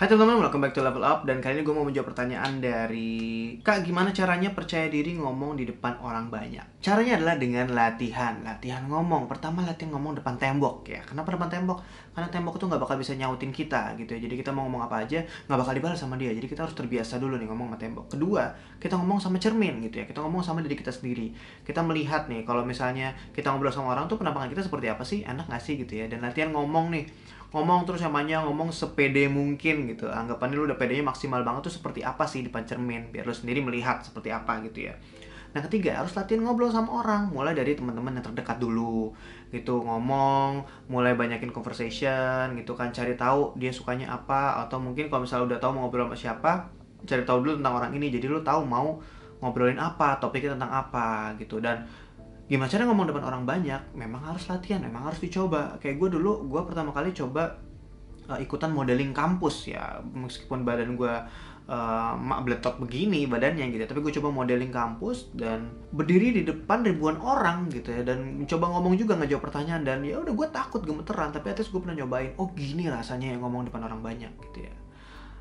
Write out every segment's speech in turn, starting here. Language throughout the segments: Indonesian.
Hai teman-teman, welcome back to Level Up. Dan kali ini gue mau menjawab pertanyaan dari Kak, gimana caranya percaya diri ngomong di depan orang banyak? Caranya adalah dengan latihan. Latihan ngomong. Pertama latihan ngomong depan tembok ya. Kenapa depan tembok? Karena tembok itu nggak bakal bisa nyautin kita gitu ya. Jadi kita mau ngomong apa aja nggak bakal dibalas sama dia. Jadi kita harus terbiasa dulu nih ngomong sama tembok. Kedua, kita ngomong sama cermin gitu ya. Kita ngomong sama diri kita sendiri. Kita melihat nih kalau misalnya kita ngobrol sama orang tuh penampakan kita seperti apa sih? Enak nggak sih gitu ya. Dan latihan ngomong nih ngomong terus yang banyak ngomong sepede mungkin gitu. Anggapannya lu udah pedenya maksimal banget tuh seperti apa sih di depan cermin? Biar lu sendiri melihat seperti apa gitu ya. Nah ketiga harus latihan ngobrol sama orang. Mulai dari teman-teman yang terdekat dulu gitu ngomong mulai banyakin conversation gitu kan. Cari tahu dia sukanya apa atau mungkin kalau misalnya udah tahu mau ngobrol sama siapa cari tahu dulu tentang orang ini. Jadi lu tahu mau ngobrolin apa topiknya tentang apa gitu. Dan gimana cara ngomong depan orang banyak? Memang harus latihan memang harus dicoba. Kayak gue dulu gue pertama kali coba uh, ikutan modeling kampus ya. Meskipun badan gue uh, mak beletot begini badannya gitu tapi gue coba modeling kampus dan berdiri di depan ribuan orang gitu ya. Dan coba ngomong juga nggak jawab pertanyaan. Dan ya udah gue takut gemeteran. Tapi atas gue pernah nyobain oh gini rasanya yang ngomong depan orang banyak gitu ya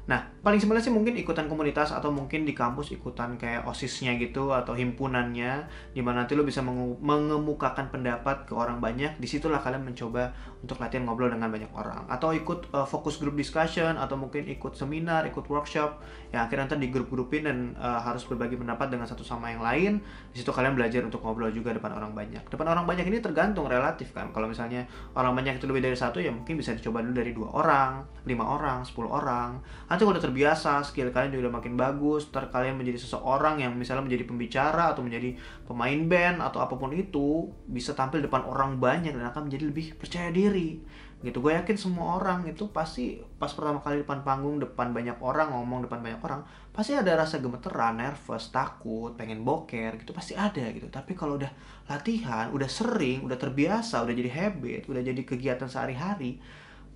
Nah, paling sebenarnya sih mungkin ikutan komunitas atau mungkin di kampus ikutan kayak OSISnya gitu atau himpunannya di mana nanti lo bisa mengemukakan pendapat ke orang banyak. Di situlah kalian mencoba untuk latihan ngobrol dengan banyak orang atau ikut uh, fokus group discussion atau mungkin ikut seminar, ikut workshop yang akhirnya nanti di grup-grupin dan uh, harus berbagi pendapat dengan satu sama yang lain. Di situ kalian belajar untuk ngobrol juga depan orang banyak. Depan orang banyak ini tergantung relatif kan. Kalau misalnya orang banyak itu lebih dari satu ya mungkin bisa dicoba dulu dari dua orang, lima orang, sepuluh orang nanti kalau udah terbiasa skill kalian juga udah makin bagus ntar kalian menjadi seseorang yang misalnya menjadi pembicara atau menjadi pemain band atau apa pun itu bisa tampil depan orang banyak dan akan menjadi lebih percaya diri. Gitu gue yakin semua orang itu pasti pas pertama kali depan panggung depan banyak orang ngomong depan banyak orang pasti ada rasa gemeteran nervous takut pengen boker gitu pasti ada gitu. Tapi kalau udah latihan udah sering udah terbiasa udah jadi habit udah jadi kegiatan sehari-hari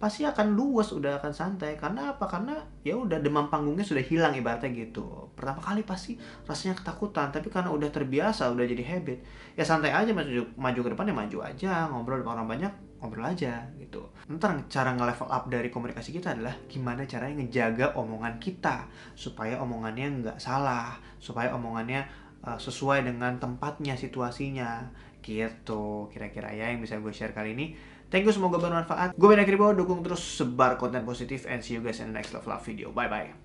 pasti akan luas udah akan santai. Karena apa? Karena ya udah demam panggungnya sudah hilang ibaratnya gitu. Pertama kali pasti rasanya ketakutan tapi karena udah terbiasa udah jadi habit ya santai aja maju maju ke depan ya maju aja ngobrol dengan orang banyak ngobrol aja gitu. Ntar cara nge-level up dari komunikasi kita adalah gimana caranya ngejaga omongan kita supaya omongannya nggak salah supaya omongannya uh, sesuai dengan tempatnya situasinya. Gitu. Kira-kira ya yang bisa gue share kali ini Thank you, semoga bermanfaat. Gue Ben Akribo, dukung terus sebar konten positif and see you guys in the next love video. Bye-bye.